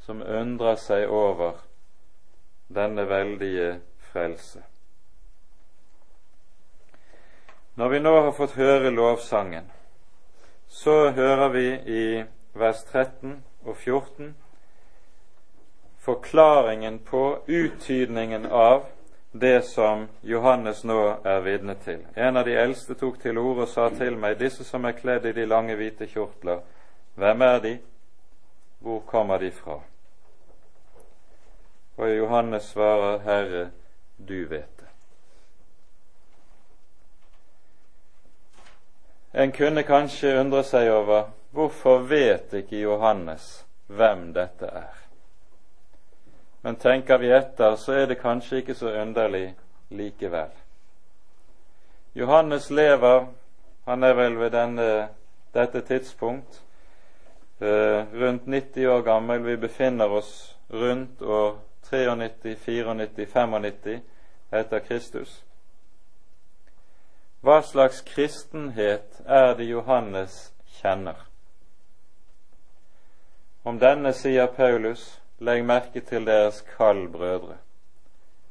som undrer seg over denne veldige frelse. Når vi nå har fått høre lovsangen, så hører vi i vers 13 og 14 forklaringen på uttydningen av det som Johannes nå er vitne til. En av de eldste tok til orde og sa til meg, disse som er kledd i de lange, hvite kjortler, hvem er de, hvor kommer de fra? Og Johannes svarer, Herre, du vet det. En kunne kanskje undre seg over hvorfor vet ikke Johannes hvem dette er? Men tenker vi etter, så er det kanskje ikke så underlig likevel. Johannes lever, han er vel ved denne, dette tidspunkt eh, rundt 90 år gammel. Vi befinner oss rundt år 93, 94, 95 etter Kristus. Hva slags kristenhet er det Johannes kjenner? Om denne sier Paulus Legg merke til deres kall, brødre.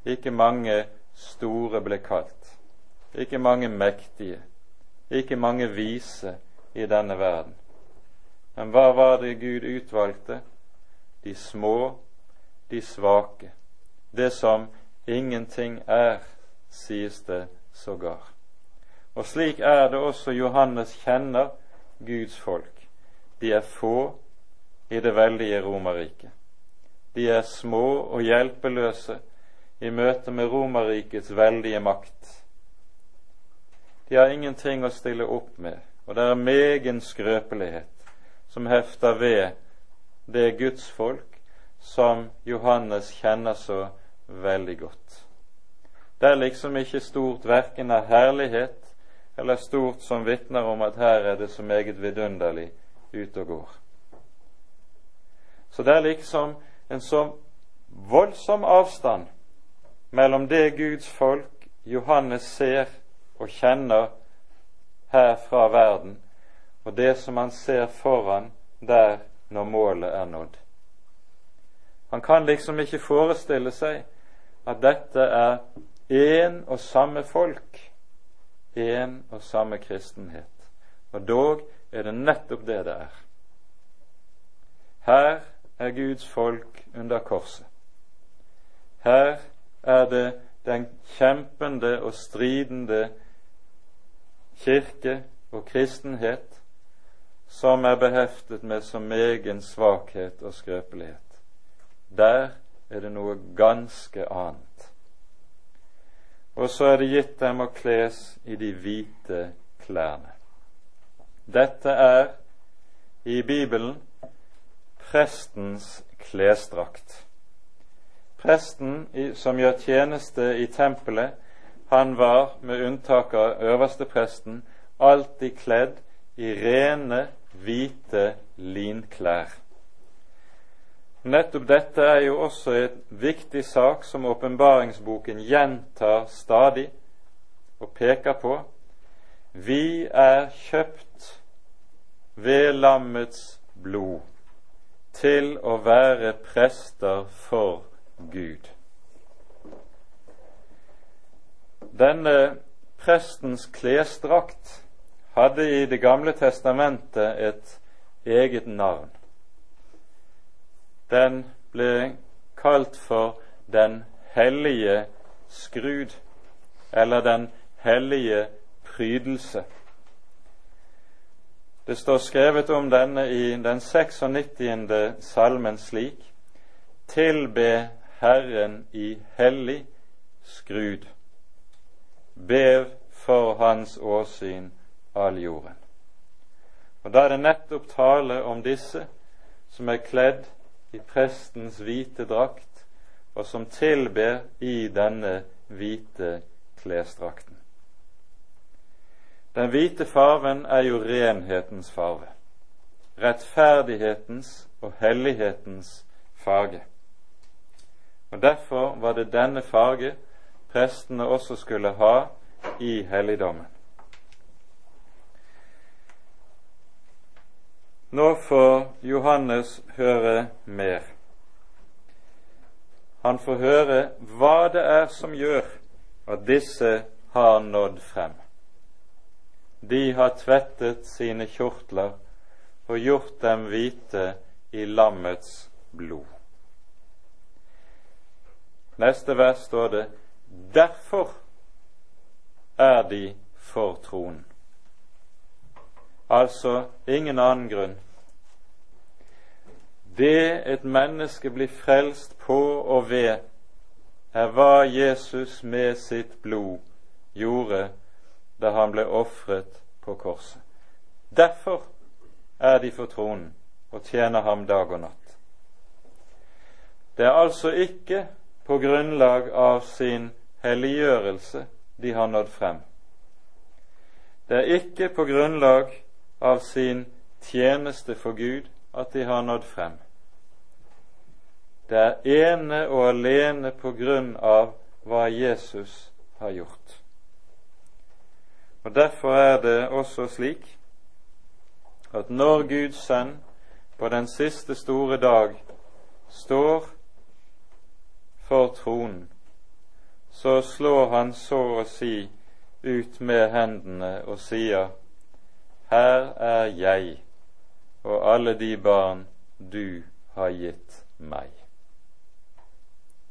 Ikke mange store ble kalt, ikke mange mektige, ikke mange vise i denne verden. Men hva var det Gud utvalgte? De små, de svake. Det som ingenting er, sies det sågar. Og slik er det også Johannes kjenner Guds folk. De er få i det veldige Romerriket. De er små og hjelpeløse i møte med Romerrikets veldige makt. De har ingenting å stille opp med, og det er megen skrøpelighet som hefter ved det Guds folk som Johannes kjenner så veldig godt. Det er liksom ikke stort verken av herlighet eller stort som vitner om at her er det så meget vidunderlig ute og går. Så det er liksom en så voldsom avstand mellom det Guds folk Johannes ser og kjenner her fra verden, og det som han ser foran der når målet er nådd. Han kan liksom ikke forestille seg at dette er én og samme folk, én og samme kristenhet. Og dog er det nettopp det det er. Her er Guds folk under korset. Her er det den kjempende og stridende kirke og kristenhet som er beheftet med så megen svakhet og skrøpelighet. Der er det noe ganske annet. Og så er det gitt dem å kles i de hvite klærne. Dette er i Bibelen prestens klesdrakt. Presten som gjør tjeneste i tempelet, han var, med unntak av øverstepresten, alltid kledd i rene, hvite linklær. Nettopp dette er jo også et viktig sak som åpenbaringsboken gjentar stadig og peker på. Vi er kjøpt ved lammets blod til å være prester for Gud. Denne prestens klesdrakt hadde i Det gamle testamentet et eget navn. Den ble kalt for Den hellige skrud, eller Den hellige prydelse. Det står skrevet om denne i den 96. salmen slik Tilbe Herren i hellig skrud. Bev for Hans åsyn all jorden. Og Da er det nettopp tale om disse som er kledd i prestens hvite drakt, og som tilber i denne hvite klesdrakten. Den hvite farven er jo renhetens farve, rettferdighetens og hellighetens farge. Og Derfor var det denne farge prestene også skulle ha i helligdommen. Nå får Johannes høre mer. Han får høre hva det er som gjør at disse har nådd frem de har tvettet sine kjortler og gjort dem hvite i lammets blod. Neste vers står det derfor er de for troen. Altså ingen annen grunn. Det et menneske blir frelst på og ved, er hva Jesus med sitt blod gjorde da han ble ofret på korset. Derfor er de for tronen og tjener ham dag og natt. Det er altså ikke på grunnlag av sin helliggjørelse de har nådd frem. Det er ikke på grunnlag av sin tjeneste for Gud at de har nådd frem. Det er ene og alene på grunn av hva Jesus har gjort. Og Derfor er det også slik at når Guds sønn på den siste store dag står for tronen, så slår han så å si ut med hendene og sier:" Her er jeg og alle de barn du har gitt meg.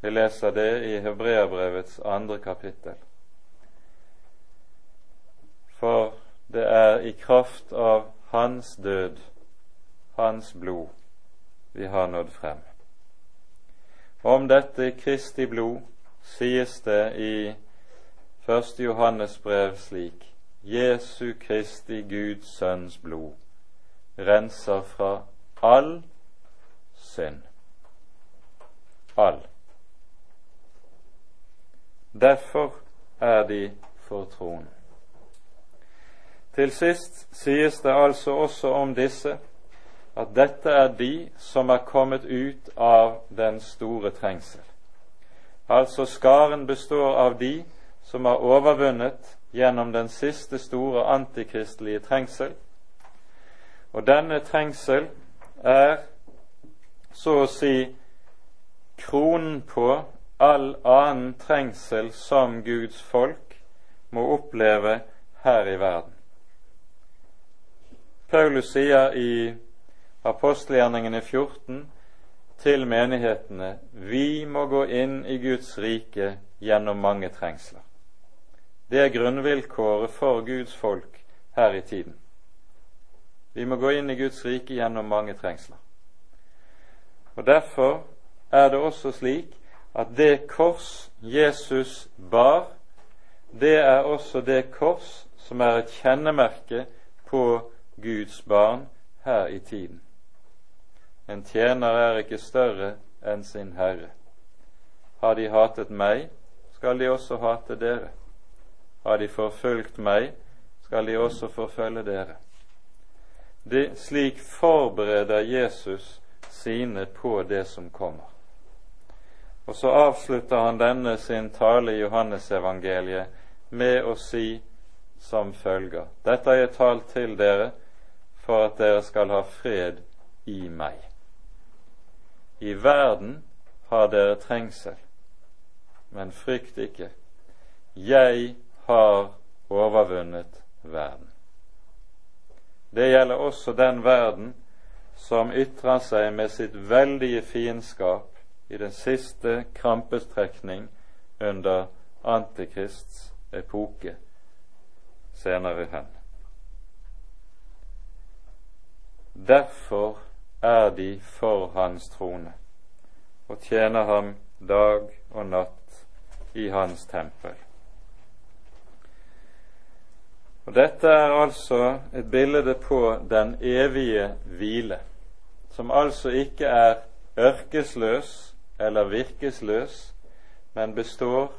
Vi leser det i Hebreabrevets andre kapittel for det er i kraft av Hans død, Hans blod, vi har nådd frem. Om dette Kristi blod sies det i 1. Johannes brev slik Jesu Kristi Guds Sønns blod renser fra all synd. All. Derfor er de for troen. Til sist sies det altså også om disse at dette er de som er kommet ut av den store trengsel. Altså skaren består av de som har overvunnet gjennom den siste store antikristelige trengsel. Og denne trengsel er så å si kronen på all annen trengsel som Guds folk må oppleve her i verden. Paulus sier i apostelgjerningene 14 til menighetene vi må gå inn i Guds rike gjennom mange trengsler. Det er grunnvilkåret for Guds folk her i tiden. Vi må gå inn i Guds rike gjennom mange trengsler. Og Derfor er det også slik at det kors Jesus bar, det er også det kors som er et kjennemerke på Guds barn her i tiden. En tjener er ikke større enn sin herre. Har de hatet meg, skal de også hate dere. Har de forfulgt meg, skal de også forfølge dere. De, slik forbereder Jesus sine på det som kommer. Og så avslutter han denne sin tale i Johannesevangeliet med å si som følger Dette har jeg talt til dere for at dere skal ha fred i meg. I verden har dere trengsel, men frykt ikke. Jeg har overvunnet verden. Det gjelder også den verden som ytrer seg med sitt veldige fiendskap i den siste krampestrekning under Antikrists epoke senere hen. Derfor er de for hans trone og tjener ham dag og natt i hans tempel. Og Dette er altså et bilde på den evige hvile, som altså ikke er ørkesløs eller virkesløs, men består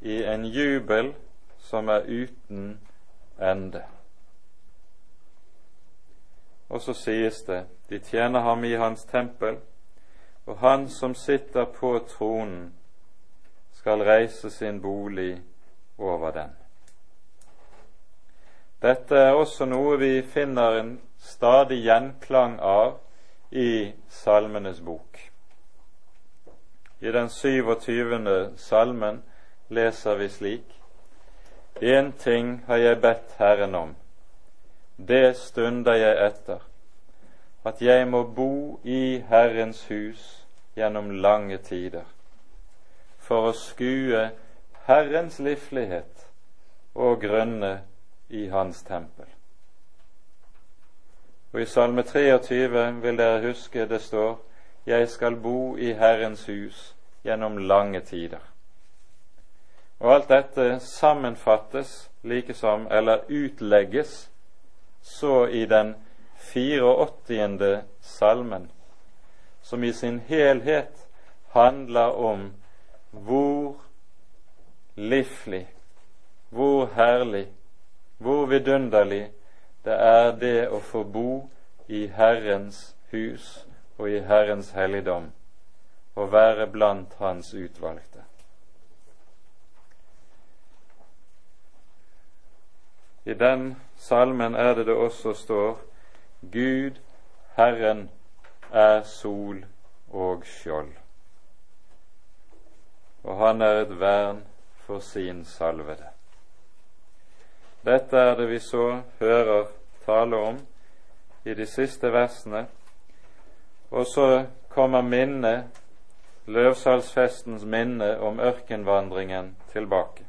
i en jubel som er uten ende. Og så sies det de tjener ham i hans tempel, og han som sitter på tronen, skal reise sin bolig over den. Dette er også noe vi finner en stadig gjenklang av i Salmenes bok. I den 27. salmen leser vi slik Én ting har jeg bedt Herren om, det stunder jeg etter, at jeg må bo i Herrens hus gjennom lange tider, for å skue Herrens livlighet og grønne i Hans tempel. Og I Salme 23 vil dere huske det står Jeg skal bo i Herrens hus gjennom lange tider. Og alt dette sammenfattes likesom, eller utlegges, så i den 84. salmen, som i sin helhet handler om hvor livlig, hvor herlig, hvor vidunderlig det er det å få bo i Herrens hus og i Herrens helligdom, og være blant Hans utvalgte. I den salmen er det det også står Gud, Herren, er sol og skjold, og han er et vern for sin salvede. Dette er det vi så hører tale om i de siste versene, og så kommer minnet, løvsalsfestens minne om ørkenvandringen tilbake.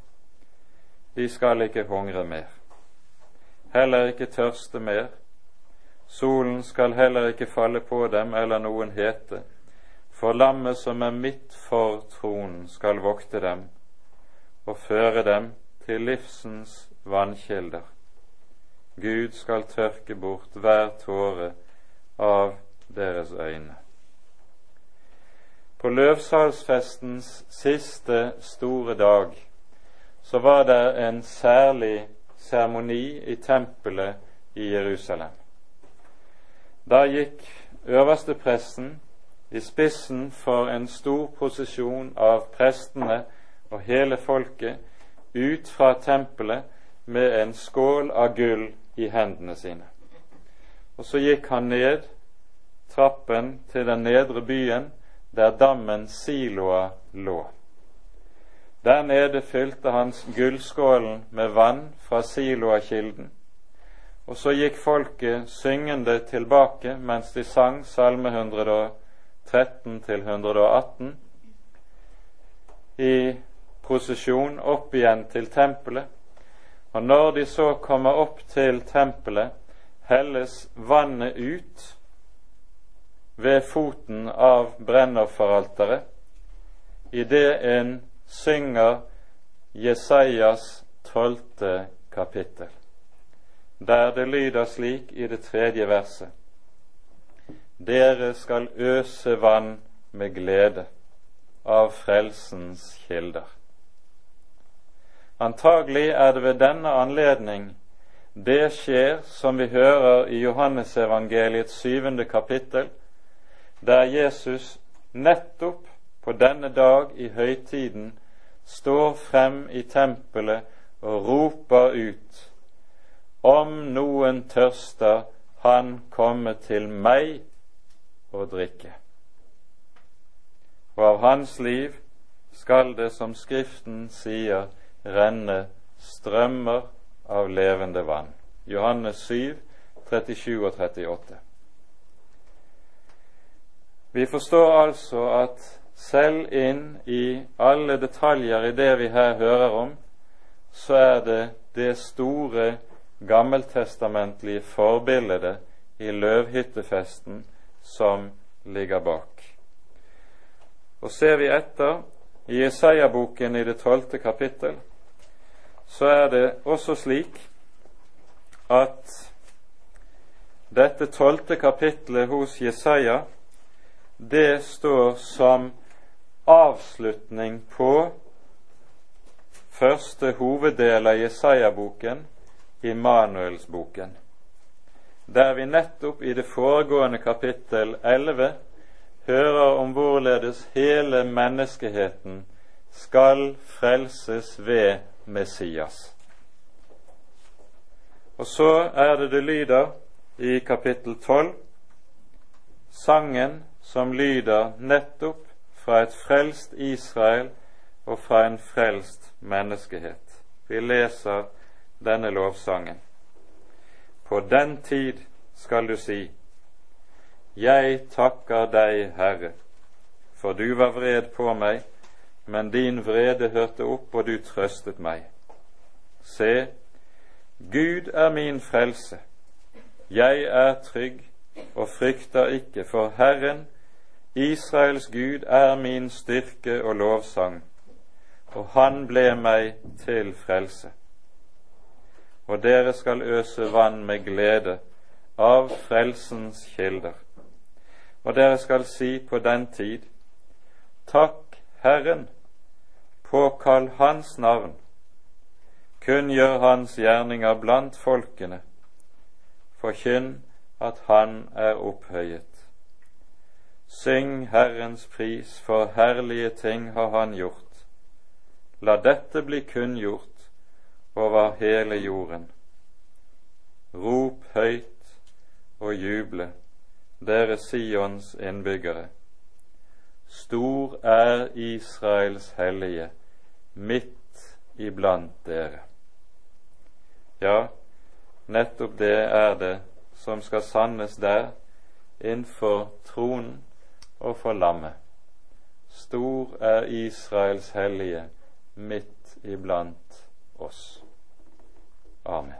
De skal ikke hungre mer heller ikke tørste mer. Solen skal heller ikke falle på dem eller noen hete, for lammet som er midt for tronen, skal vokte dem og føre dem til livsens vannkilder. Gud skal tørke bort hver tåre av deres øyne. På løvsalsfestens siste store dag så var det en særlig seremoni i tempelet i Jerusalem. Da gikk øverstepresten i spissen for en stor prosesjon av prestene og hele folket ut fra tempelet med en skål av gull i hendene sine. Og så gikk han ned trappen til den nedre byen, der dammen Siloa lå. Der nede fylte han gullskålen med vann fra Siloakilden. Og så gikk folket syngende tilbake mens de sang Salme 113 til 118 i prosesjon opp igjen til tempelet, og når de så kommer opp til tempelet, helles vannet ut ved foten av brennofferalteret idet en synger Jesajas tolvte kapittel, der det lyder slik i det tredje verset Dere skal øse vann med glede av frelsens kilder. Antagelig er det ved denne anledning det skjer som vi hører i Johannesevangeliets syvende kapittel, der Jesus nettopp på denne dag i høytiden står frem i tempelet og roper ut Om noen tørster, han komme til meg og drikke. Og av hans liv skal det, som Skriften sier, renne strømmer av levende vann. Johannes 7, 37 og 38. Vi forstår altså at selv inn i alle detaljer i det vi her hører om, så er det det store gammeltestamentlige forbildet i løvhyttefesten som ligger bak. Og ser vi etter i Jesaja-boken i det tolvte kapittel, så er det også slik at dette tolvte kapitlet hos Jesaja, det står som avslutning på første hoveddel av Jesaja-boken, Immanuelsboken, der vi nettopp i det foregående kapittel 11 hører om hvorledes hele menneskeheten skal frelses ved Messias. Og så er det det lyder i kapittel 12, sangen som lyder nettopp fra et frelst Israel og fra en frelst menneskehet. Vi leser denne lovsangen. På den tid skal du si, Jeg takker deg, Herre, for du var vred på meg, men din vrede hørte opp, og du trøstet meg. Se, Gud er min frelse. Jeg er trygg og frykter ikke, for Herren Israels Gud er min styrke og lovsang, og han ble meg til frelse. Og dere skal øse vann med glede av frelsens kilder. Og dere skal si på den tid, Takk Herren, påkall Hans navn, kunngjør Hans gjerninger blant folkene, forkynn at Han er opphøyet. Syng Herrens pris, for herlige ting har Han gjort. La dette bli kunngjort over hele jorden. Rop høyt og juble, dere Sions innbyggere. Stor er Israels hellige midt iblant dere. Ja, nettopp det er det som skal sannes der innenfor tronen og for lammet. Stor er Israels hellige midt iblant oss. Amen.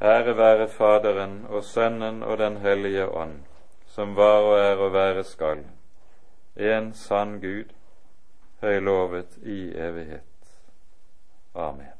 Ære være Faderen og Sønnen og Den hellige ånd, som var og er og være skal, en sann Gud, høylovet i evighet. Amen.